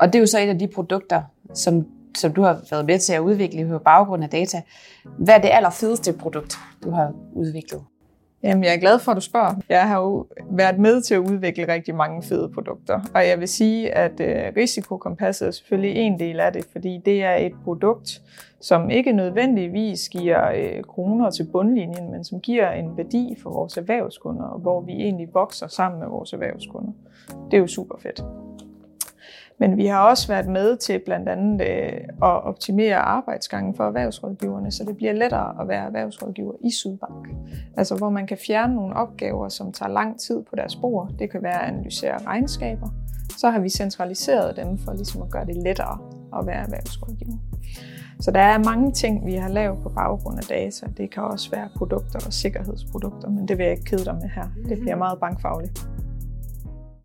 Og det er jo så et af de produkter, som, som du har været med til at udvikle på baggrund af data. Hvad er det allerfedeste produkt, du har udviklet? Jamen, jeg er glad for, at du spørger. Jeg har jo været med til at udvikle rigtig mange fede produkter, og jeg vil sige, at øh, risikokompasset er selvfølgelig en del af det, fordi det er et produkt, som ikke nødvendigvis giver øh, kroner til bundlinjen, men som giver en værdi for vores erhvervskunder, og hvor vi egentlig vokser sammen med vores erhvervskunder. Det er jo super fedt. Men vi har også været med til blandt andet øh, at optimere arbejdsgangen for erhvervsrådgiverne, så det bliver lettere at være erhvervsrådgiver i Sydbank. Altså hvor man kan fjerne nogle opgaver, som tager lang tid på deres bord. Det kan være at analysere regnskaber. Så har vi centraliseret dem for ligesom at gøre det lettere at være erhvervsrådgiver. Så der er mange ting, vi har lavet på baggrund af data. Det kan også være produkter og sikkerhedsprodukter, men det vil jeg ikke kede dig med her. Det bliver meget bankfagligt.